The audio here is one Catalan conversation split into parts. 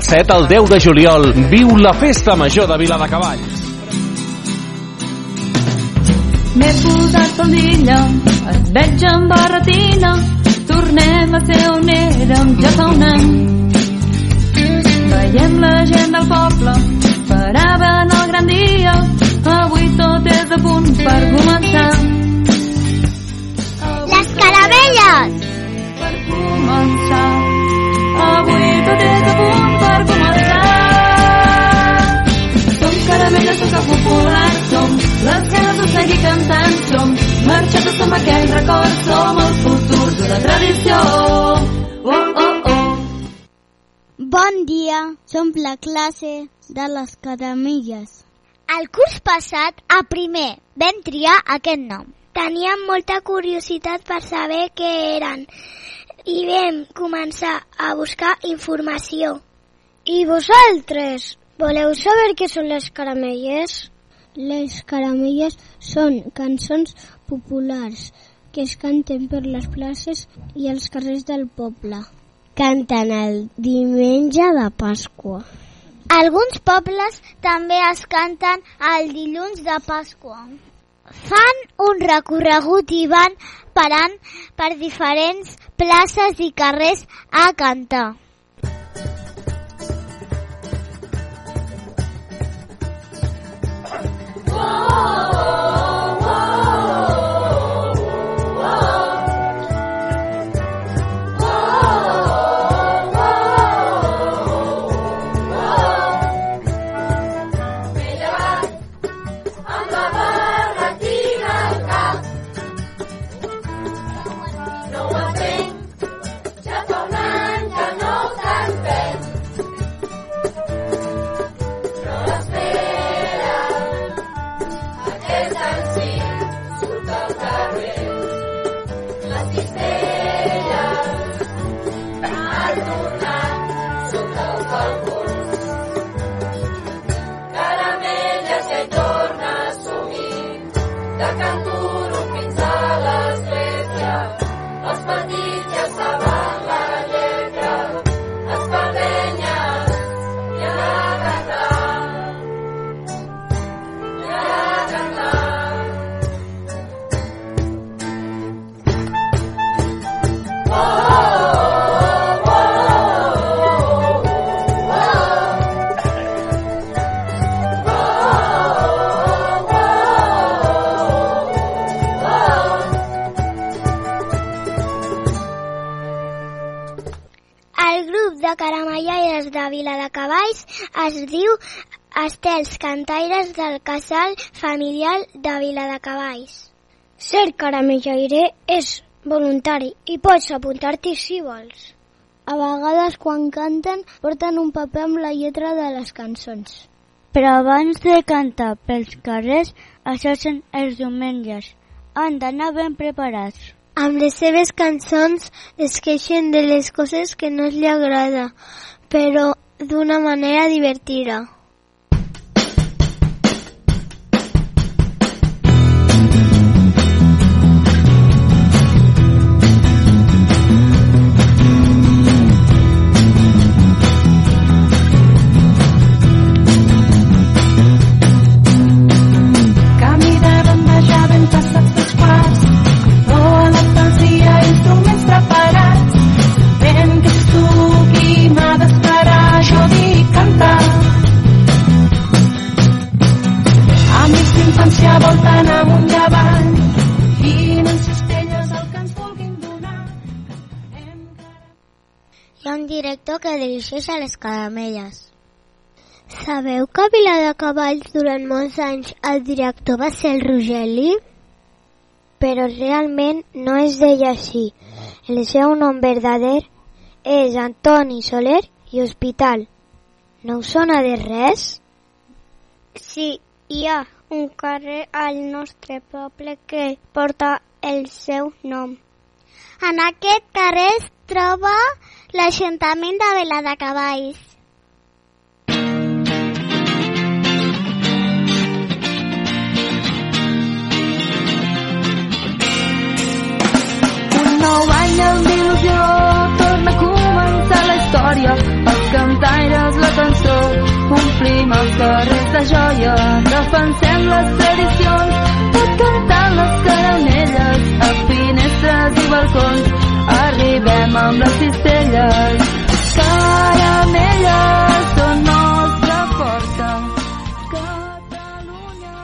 Del 7 al 10 de juliol, viu la Festa Major de Viladecavalls. M'he posat faldilla, et veig amb barretina, tornem a ser on érem ja fa un any. Veiem la gent del poble, esperaven el gran dia, avui tot és a punt per començar. Les caramelles! Per començar, seguir cantant, som marxates, som aquell record, som el futur d'una tradició. Oh, oh, oh. Bon dia, som la classe de les caramelles. El curs passat, a primer, vam triar aquest nom. Teníem molta curiositat per saber què eren i vam començar a buscar informació. I vosaltres, voleu saber què són les caramelles? Les caramelles són cançons populars que es canten per les places i els carrers del poble. Canten el diumenge de Pasqua. Alguns pobles també es canten el dilluns de Pasqua. Fan un recorregut i van parant per diferents places i carrers a cantar. oh. Es diu Estels Cantaires del Casal Familiar de Viladecavalls. Ser caramellaire és voluntari i pots apuntar-t'hi si vols. A vegades quan canten porten un paper amb la lletra de les cançons. Però abans de cantar pels carrers, això són els diumenges. Han d'anar ben preparats. Amb les seves cançons es queixen de les coses que no li agrada, però de una manera divertida. Que dirigeix a les caramelles. Sabeu que a Viladecavalls durant molts anys el director va ser el Rogeli? Però realment no es deia així. El seu nom verdader és Antoni Soler i Hospital. No us sona de res? Sí, hi ha un carrer al nostre poble que porta el seu nom. En aquest carrer es troba l'Ajuntament de Viladecavalls. Un nou any amb il·lusió torna a començar la història omplim els carrers de joia, defensem les tradicions, tot cantant les caramelles a finestres i balcons. Arribem amb les cistelles, caramelles són nostra força. Catalunya.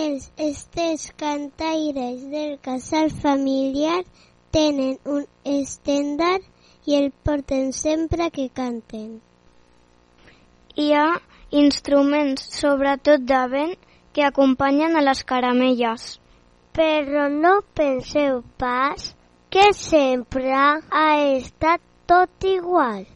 Els estes cantaires del casal familiar tenen un estendard i el porten sempre que canten. Hi ha instruments, sobretot de vent, que acompanyen a les caramelles. Però no penseu pas que sempre ha estat tot igual.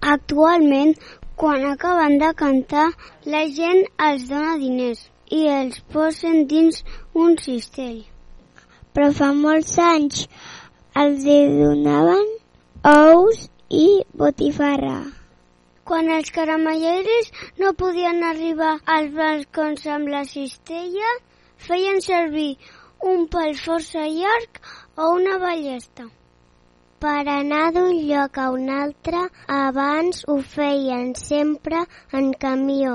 Actualment, quan acaben de cantar, la gent els dona diners i els posen dins un cistell. Però fa molts anys els donaven ous i botifarra. Quan els caramelleros no podien arribar als balcons amb la cistella, feien servir un pal força llarg o una ballesta. Per anar d'un lloc a un altre, abans ho feien sempre en camió,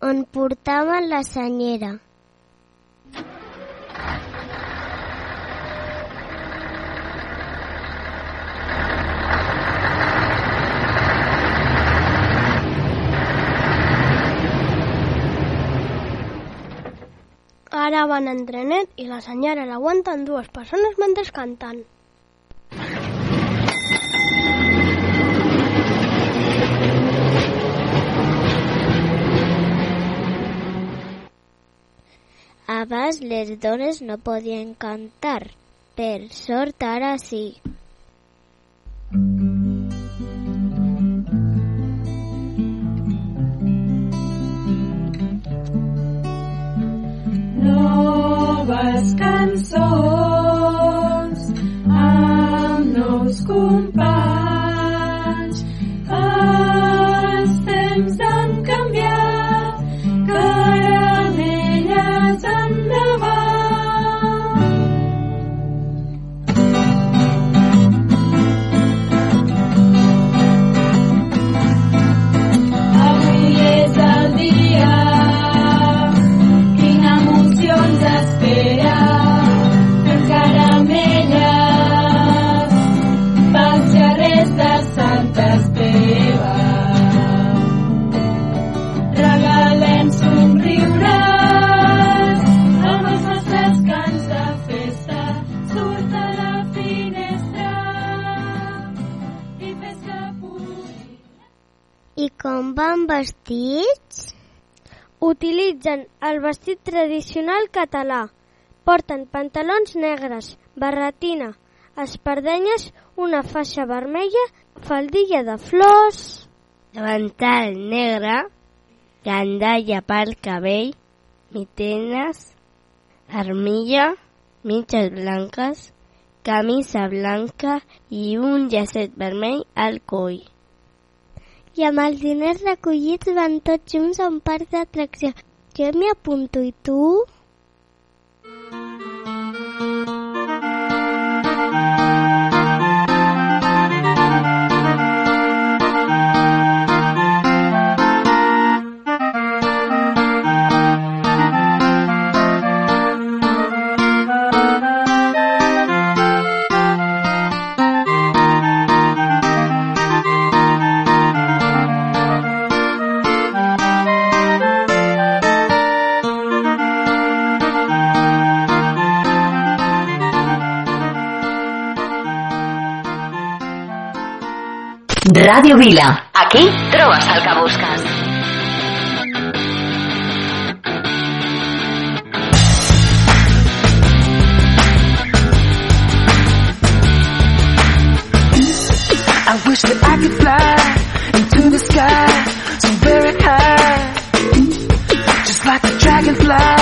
on portaven la senyera. Ara van en trenet i la senyora l'aguanten dues persones mentre canten. Abans les dones no podien cantar, per sort ara sí. Noves cançons amb nous companys. Utilitzen el vestit tradicional català. Porten pantalons negres, barretina, espardenyes, una faixa vermella, faldilla de flors... davantal negre, gandalla pel cabell, mitenes, armilla, mitges blanques, camisa blanca i un llacet vermell al coll. I amb els diners recollits van tots junts a un parc d'atracció. Yo me apunto y tú. Ràdio Vila. Aquí trobes el que busques. I wish that I could fly into the sky so very high, just like a dragonfly.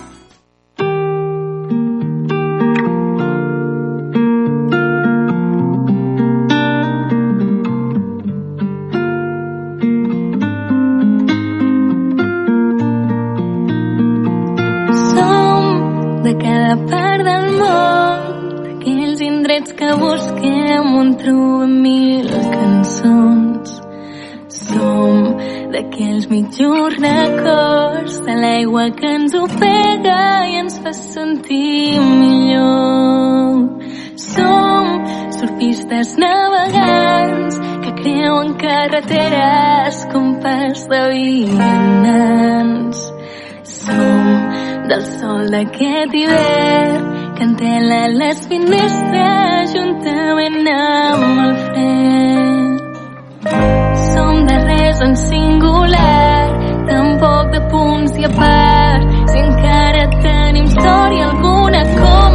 Busquem on trobem mil cançons. Som d'aquells mitjos records de l'aigua que ens ofega i ens fa sentir millor. Som surfistes navegants que creuen carreteres com pas de vianants. Som del sol d'aquest hivern que entela les finestres juntament amb el fred. Som de res en singular, tampoc de punts i a part. Si encara tenim història alguna com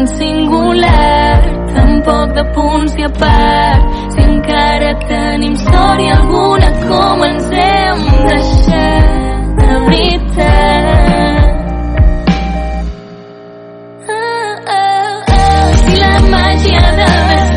de en singular, tampoc de punts i a part. Si encara tenim història alguna com ens hem deixat de veritat. Ah, ah, ah. Si la màgia del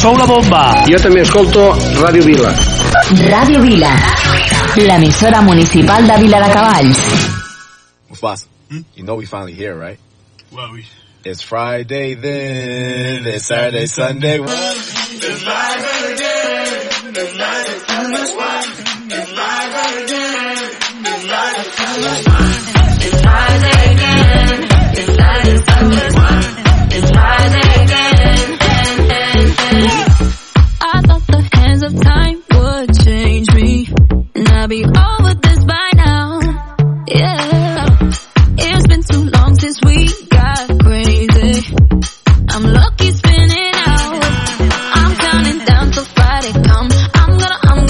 Sou la bomba. Jo també escolto Ràdio Vila. Ràdio Vila. L'emissora municipal de Vila de Cavalls. Mufasa, you know we finally here, right? Well, we... It's Friday then, it's Saturday, Sunday.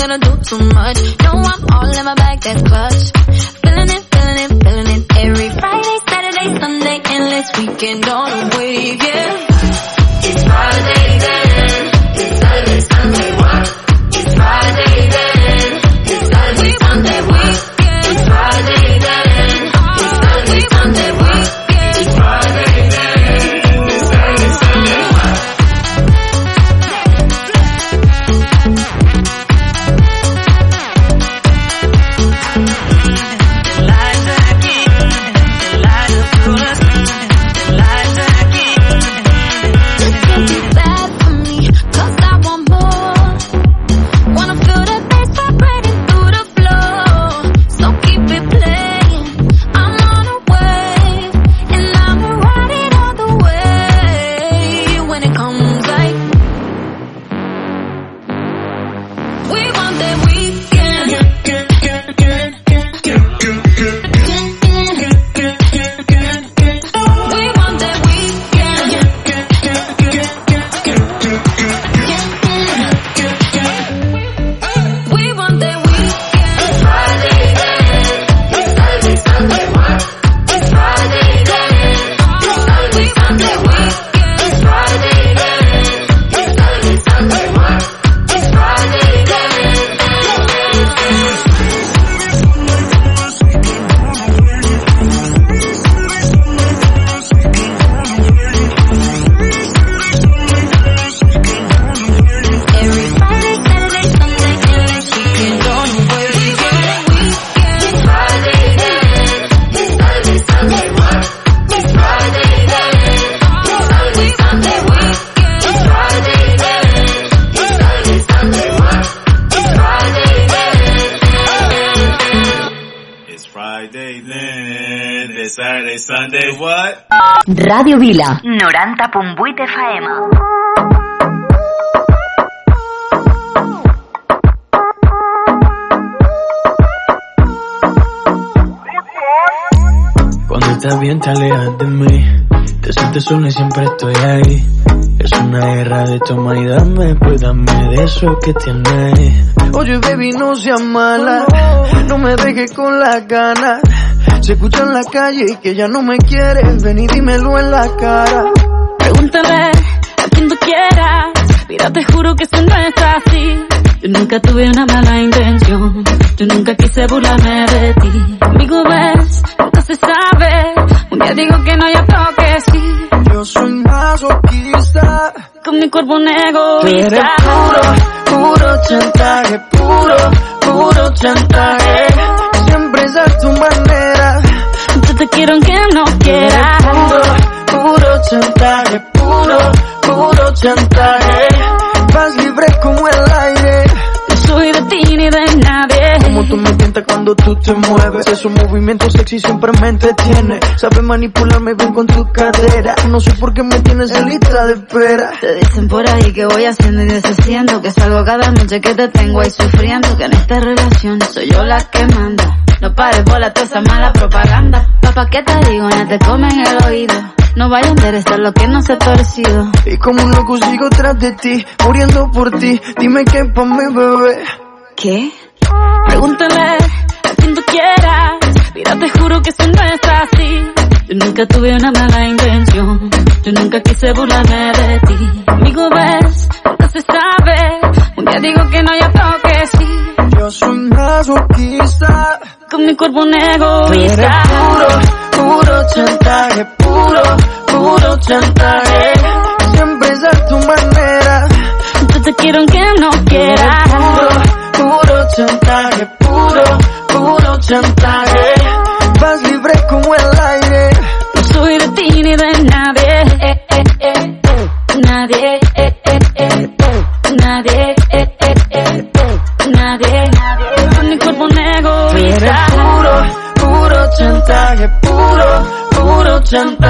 Gonna, do too much. No, I'm all in my bag, that's clutch. Sunday, what? Ràdio Vila, 90.8 FM. Cuando estás bien te alejas de mí. Te sientes sola y siempre estoy ahí. Es una guerra de toma y dame Pues dame de eso que tienes Oye baby no seas mala. No me dejes con las ganas Se escucha en la calle que ya no me quieres Ven y dímelo en la cara Pregúntale a quien tú quieras. Mira, te juro que eso no es así. Yo nunca tuve una mala intención. Yo nunca quise burlarme de ti. Amigo, ves, nunca se sabe. Día digo que no, y otro que sí. Yo soy masoquista Con mi cuerpo un egoísta. puro, puro chantaje Puro, puro chantaje Siempre es a tu manera Yo te quiero aunque no quieras. Puro, puro chantaje Puro, puro chantaje Vas libre como el aire Soy de ti ni de nadie. Como tú me tientas cuando tú te mueves. Esos movimientos sexy siempre me entretiene. Sabes manipularme bien con tu cadera. No sé por qué me tienes en lista de espera. Te dicen por ahí que voy haciendo y deshaciendo Que salgo cada noche que te tengo ahí sufriendo Que en esta relación soy yo la que manda. No pares bola toda esa mala propaganda. Papá, ¿qué te digo? No te comen el oído No vaya a interesar lo que no se ha torcido. Y como un loco sigo tras de ti Muriendo por ti. Dime qué pa' mi bebé. ¿Qué? Pregúntale a quien tú quieras. Mira, te juro que eso no es así. Yo nunca tuve una mala intención. Yo nunca quise burlarme de ti. Amigo, ves, nunca se sabe. Un día digo que no, y otro que sí. Yo soy masoquista. Con mi cuerpo un Tú eres egoísta. puro, puro chantaje puro chantaje Siempre es a tu manera Yo te quiero aunque no quieras Puro, puro chantaje Puro, puro chantaje Vas libre como el aire No soy de ti ni de nadie eh, eh, eh. Nadie eh, eh, eh, eh. Nadie eh, eh, eh, eh. Nadie Con mi cuerpo egoísta puro, puro chantaje Puro, puro chantaje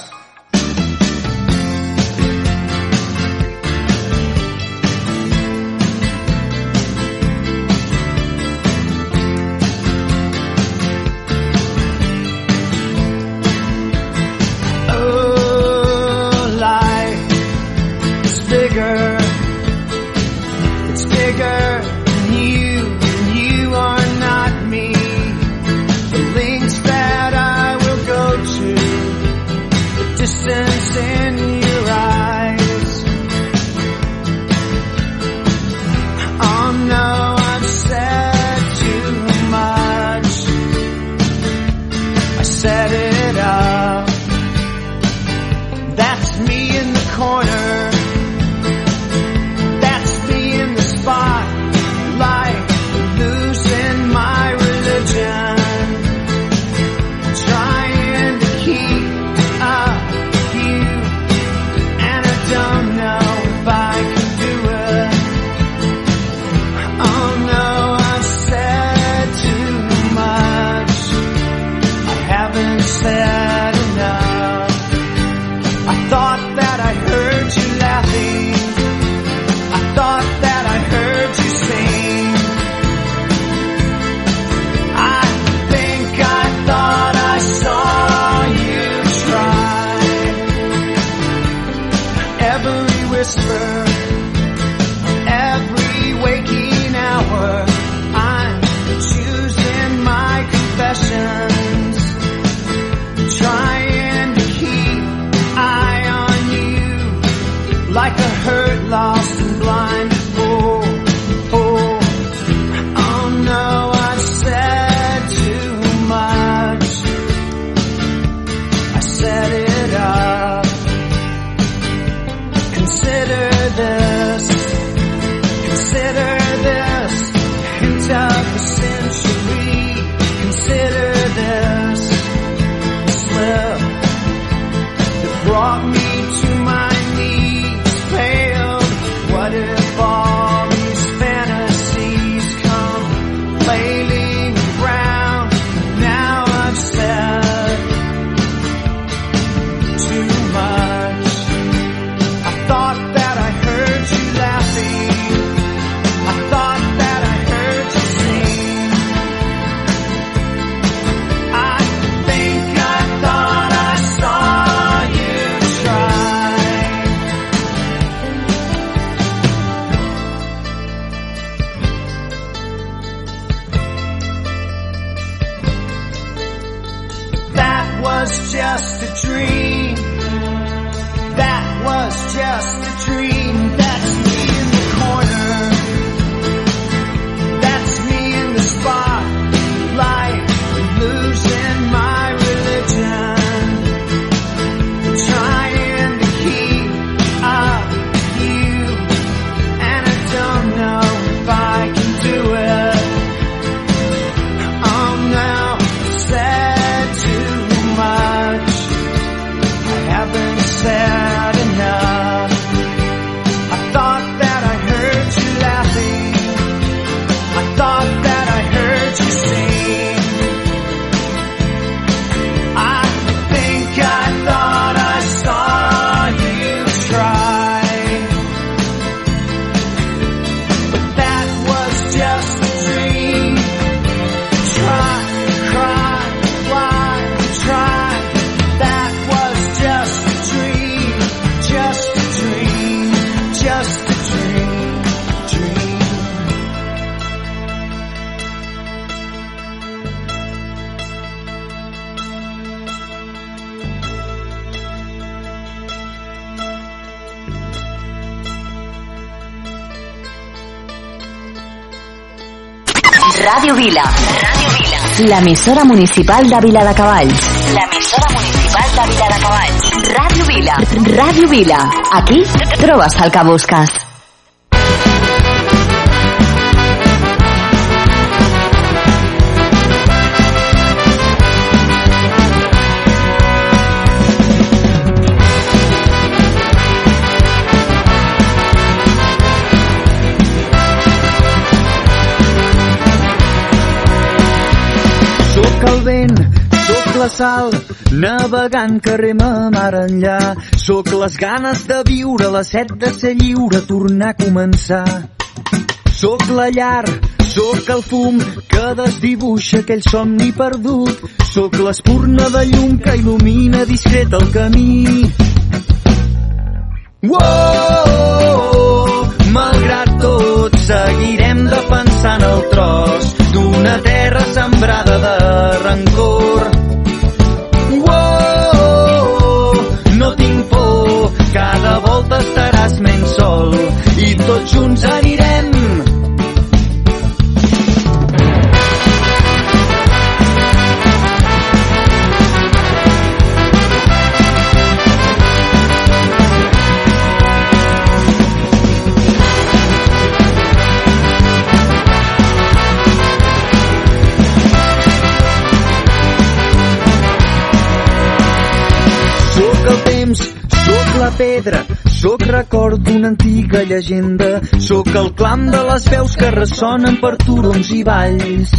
Radio Vila. Radio Vila. La emisora municipal de Vila de Cabal. La emisora municipal de Vila de Cabal. Radio Vila. Radio Vila. Aquí trobas al. Sal, navegant que rema mar enllà. Sóc les ganes de viure, la set de ser lliure, tornar a començar. Sóc la llar, sóc el fum que desdibuixa aquell somni perdut. Sóc l'espurna de llum que il·lumina discret el camí. Wow, malgrat tot, seguirem defensant el tros d'una terra sembrada de rancor. Cada volta estaràs menys sol. I tots junts anirem pedra, sóc record d'una antiga llegenda, sóc el clam de les veus que ressonen per turons i valls.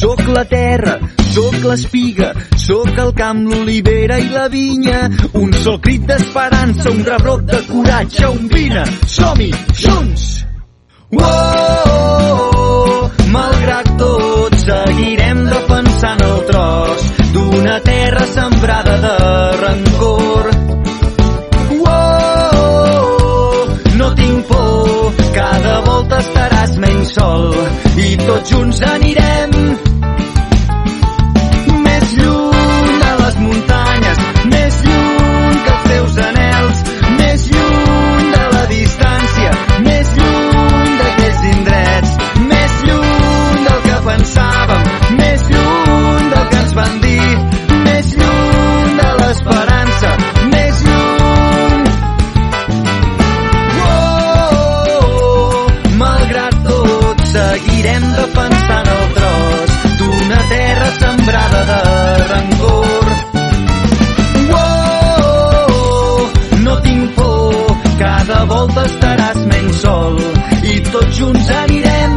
Sóc la terra, sóc l'espiga, sóc el camp, l'olivera i la vinya, un sol crit d'esperança, un rebrot de coratge, un vine, som-hi, junts! Wow, malgrat tot, seguirem defensant el tros d'una terra sembrada de rancor. estaràs menys sol. I tots junts anirem de rancor. Oh, oh, oh, no tinc por, cada volta estaràs menys sol i tots junts anirem.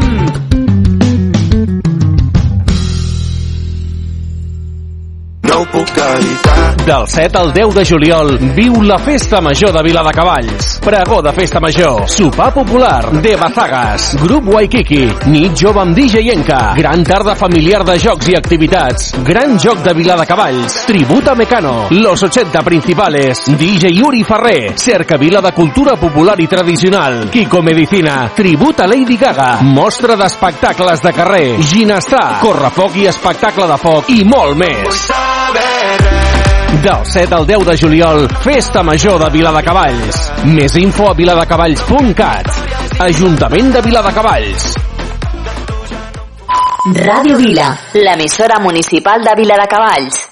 No ho puc evitar. Del 7 al 10 de juliol, viu la Festa Major de Viladecavalls. Pregó de Festa Major. Sopar popular de Bazagas. Grup Waikiki. Nit jove amb DJ Enca. Gran tarda familiar de jocs i activitats. Gran joc de Viladecavalls. Tributa Mecano. Los 80 principales. DJ Yuri Ferrer. Cerca Vila de Cultura Popular i Tradicional. Kiko Medicina. Tributa Lady Gaga. Mostra d'espectacles de carrer. Ginestar. Correfoc i espectacle de foc. I molt més. Del 7 al 10 de juliol, Festa Major de Viladecavalls. Més info a viladecavalls.cat. Ajuntament de Viladecavalls. Ràdio Vila, l'emissora municipal de Viladecavalls.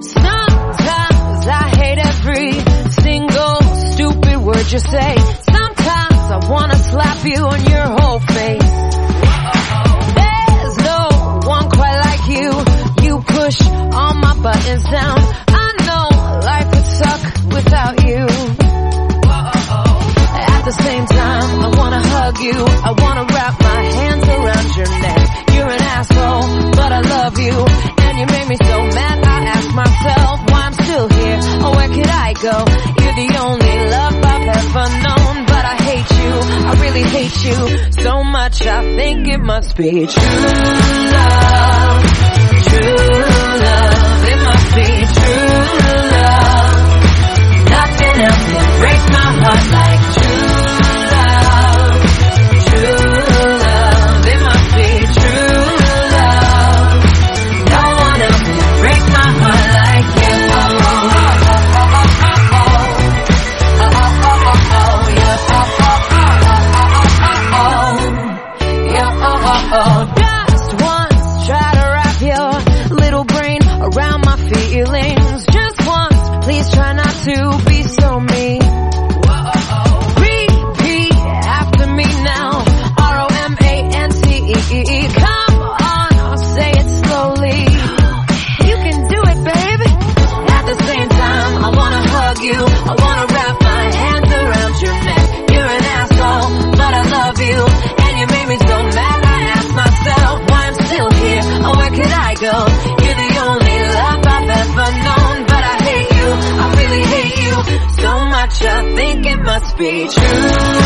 Sometimes I hate every single stupid word you say. Wanna slap you on your whole face. There's no one quite like you. You push all my buttons down. I know life would suck without you. At the same time, I wanna hug you. I wanna wrap my hands around your neck. You're an asshole, but I love you. And you made me so mad, I ask myself why I'm still here. Or where could I go? You're the really hate you so much. I think it must be true love. True love. Just once, try to wrap your little brain around my feelings. Just once, please try not to be true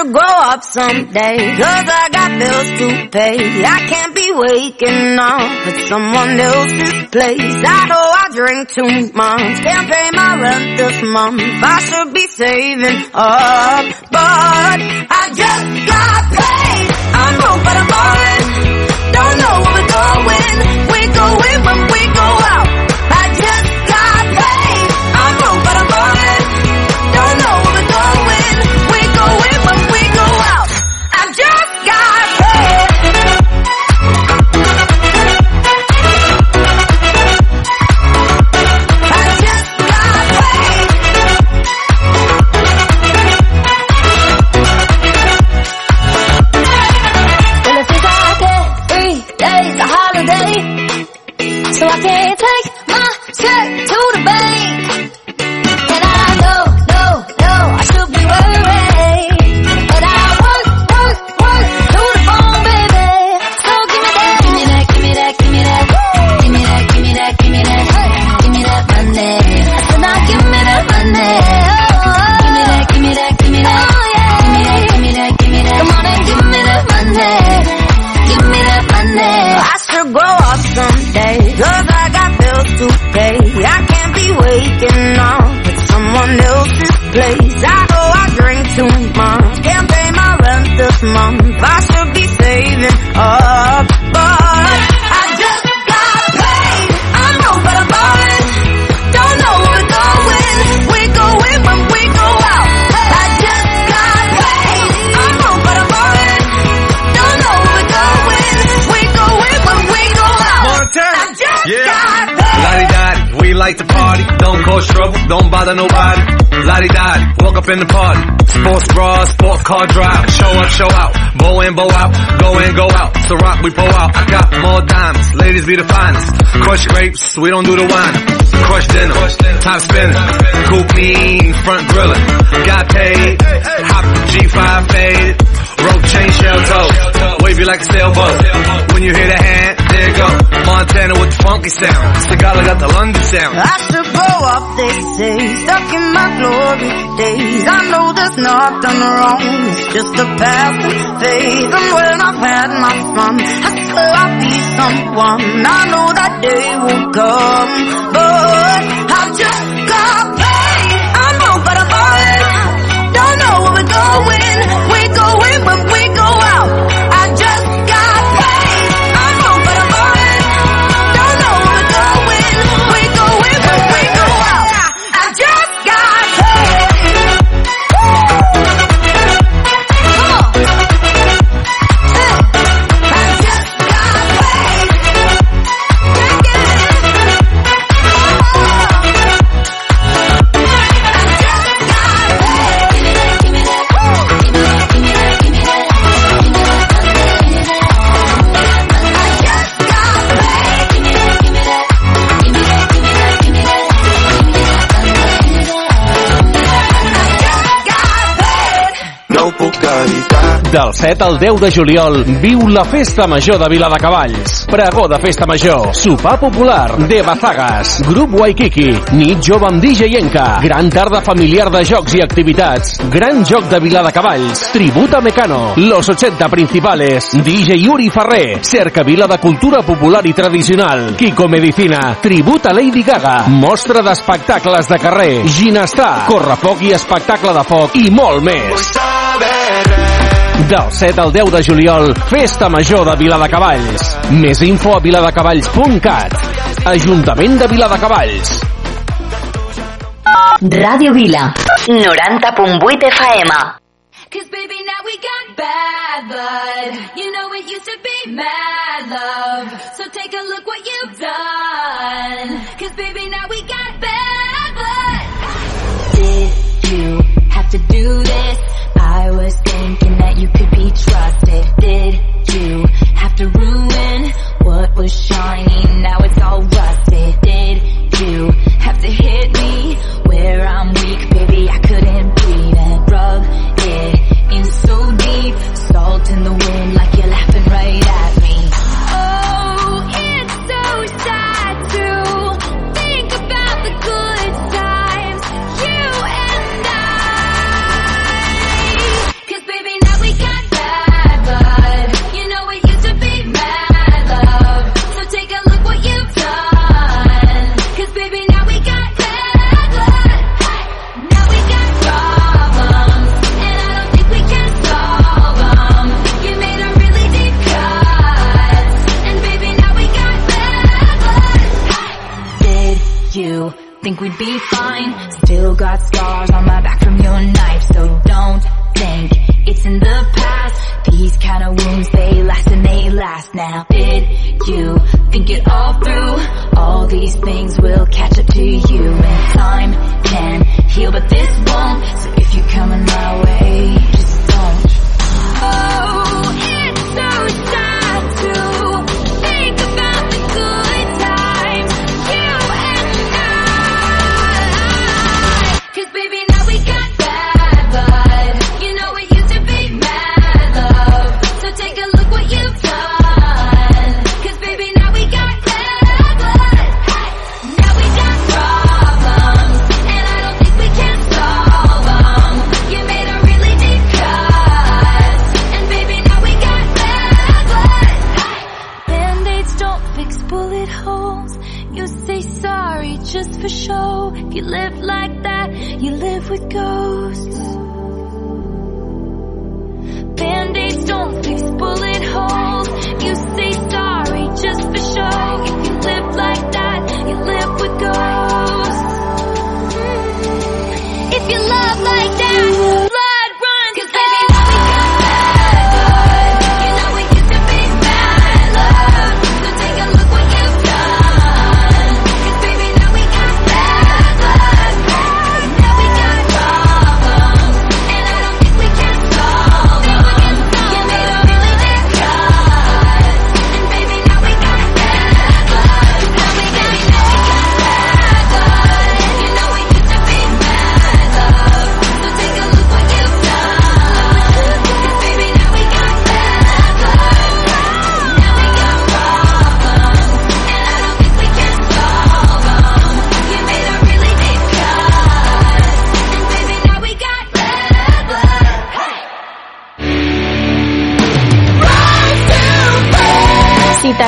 Should grow up someday, cause I got bills to pay. I can't be waking up at someone else's place. I know I drink too much, can't pay my rent this month. I should be saving up, but I just got paid. I'm broke, but I'm falling. So I can't bother nobody. Lottie Dottie, walk up in the party. Sports bra, sports car drive. Show up, show out. Bow in, bow out. Go in, go out. So rock, we pull out. I got more diamonds. Ladies be the finest. Crush grapes, we don't do the wine. Crush dinner, top spinning. Coupe mean, front grilling. Got paid, hop the G5 faded. Rope chain shell toe. Wavy like a sailboat. When you hear the hand, there. Montana with the funky sound. Sagala got the London sound. I should grow up, they say, stuck in my glory days. I know there's nothing wrong, it's just a passing phase. And when I've had my fun, I swear I'll be someone. I know that day will come, but I just evitar Del 7 al 10 de juliol, viu la Festa Major de Viladecavalls. Pregó de Festa Major, sopar popular, de Bazagas, grup Waikiki, nit jove amb DJ Enca, gran tarda familiar de jocs i activitats, gran joc de Viladecavalls, tributa Mecano, los 80 principales, DJ Yuri Ferrer, cerca vila de cultura popular i tradicional, Kiko Medicina, tributa Lady Gaga, mostra d'espectacles de carrer, ginestar, correfoc i espectacle de foc i molt més. Del 7 al 10 de juliol, Festa Major de Viladecavalls. Més info a viladecavalls.cat. Ajuntament de Viladecavalls. Ràdio Vila, 90.8 FM. Cause baby now we got bad blood You know it used to be mad love So take a look what you've done Cause baby now we got bad blood Did you have to do this? Was shiny? Now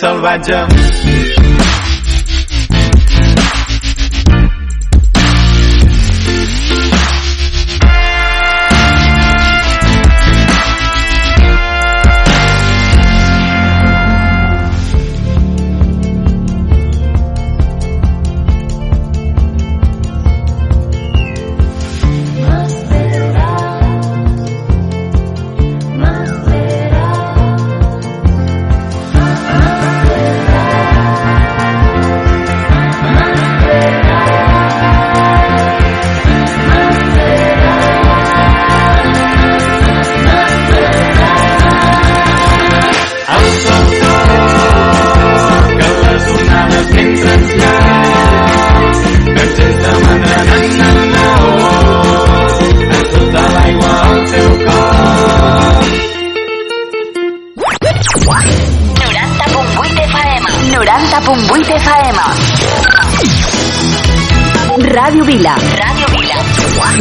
salvatge.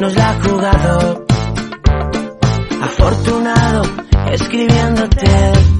nos la ha jugado. Afortunado escribiéndote.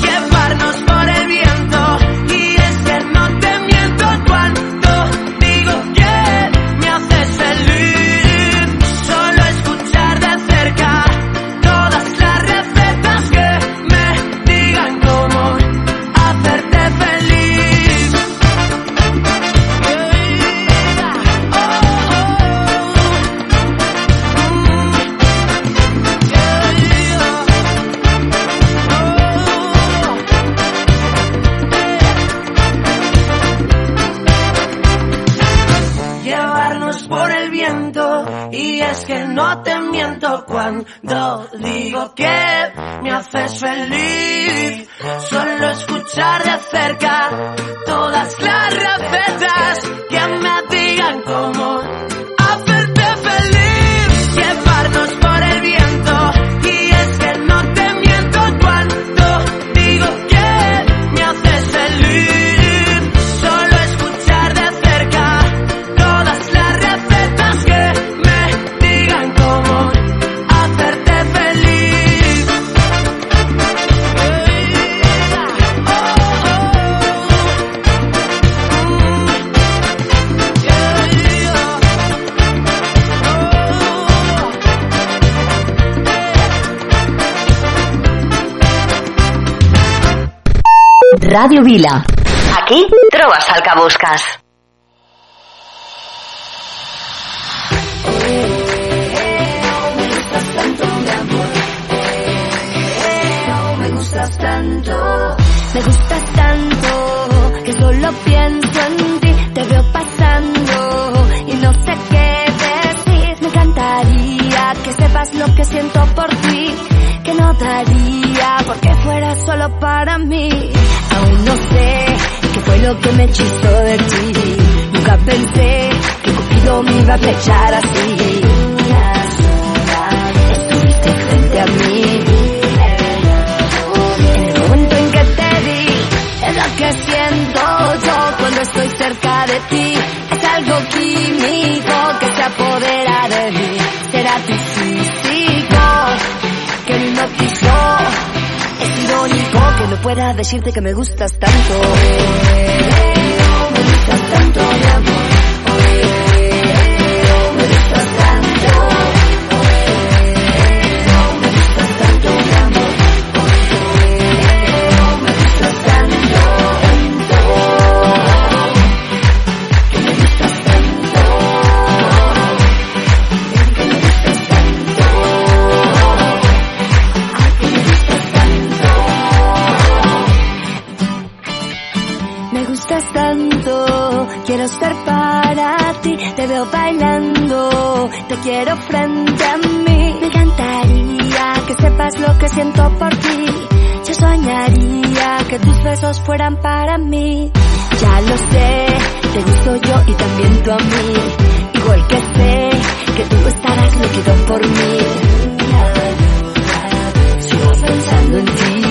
llevarnos cuando digo que me haces feliz. Solo escuchar de cerca todas las recetas Ràdio Vila. Aquí trobes el que busques. Me gustas tanto, me gustas tanto, que solo pienso en ti, te veo pasando y no sé qué decir. Me encantaría que sepas lo que siento por ti, que no daría porque fuera solo para mí. Aún no sé qué fue lo que me hechizó de ti, nunca pensé que Cupido me iba a flechar así. Estuviste frente a mí. En el momento en que te vi, es lo que siento yo cuando estoy cerca de ti. Es algo químico que se apodera de mí. Pueda decirte que me gustas tanto. Gustas tanto, quiero estar para ti, te veo bailando, te quiero frente a mí. Me encantaría que sepas lo que siento por ti. Yo soñaría que tus besos fueran para mí. Ya lo sé, te gusto yo y también tú a mí. Igual que sé que tú estarás loquido por mí. Sigo pensando en ti.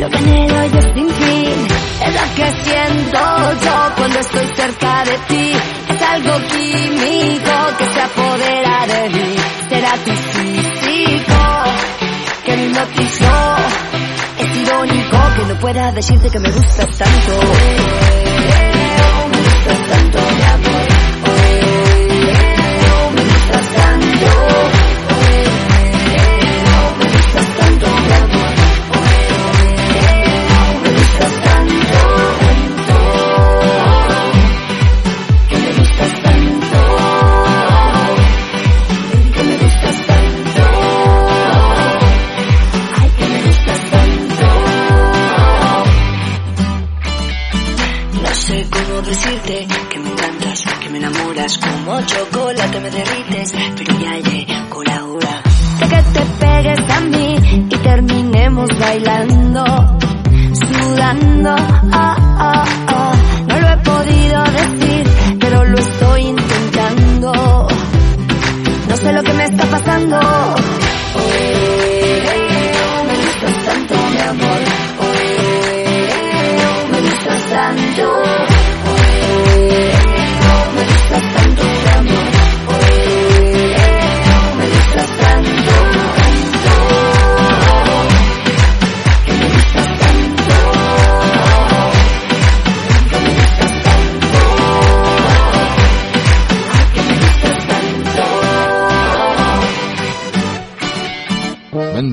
Lo que anhelo yo que siento yo cuando estoy cerca de ti. Es algo químico que se apodera de mí. Será tu físico que me hipnotizó. Es irónico que no pueda decirte que me gustas tanto.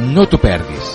No t'ho perdis.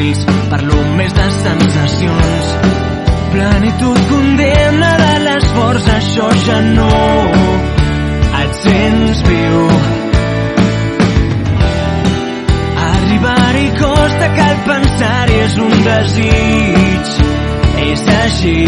Fràgils, parlo més de sensacions. Plenitud condemna de l'esforç, això ja no et sents viu. Arribar-hi costa, cal pensar-hi, és un desig. És així,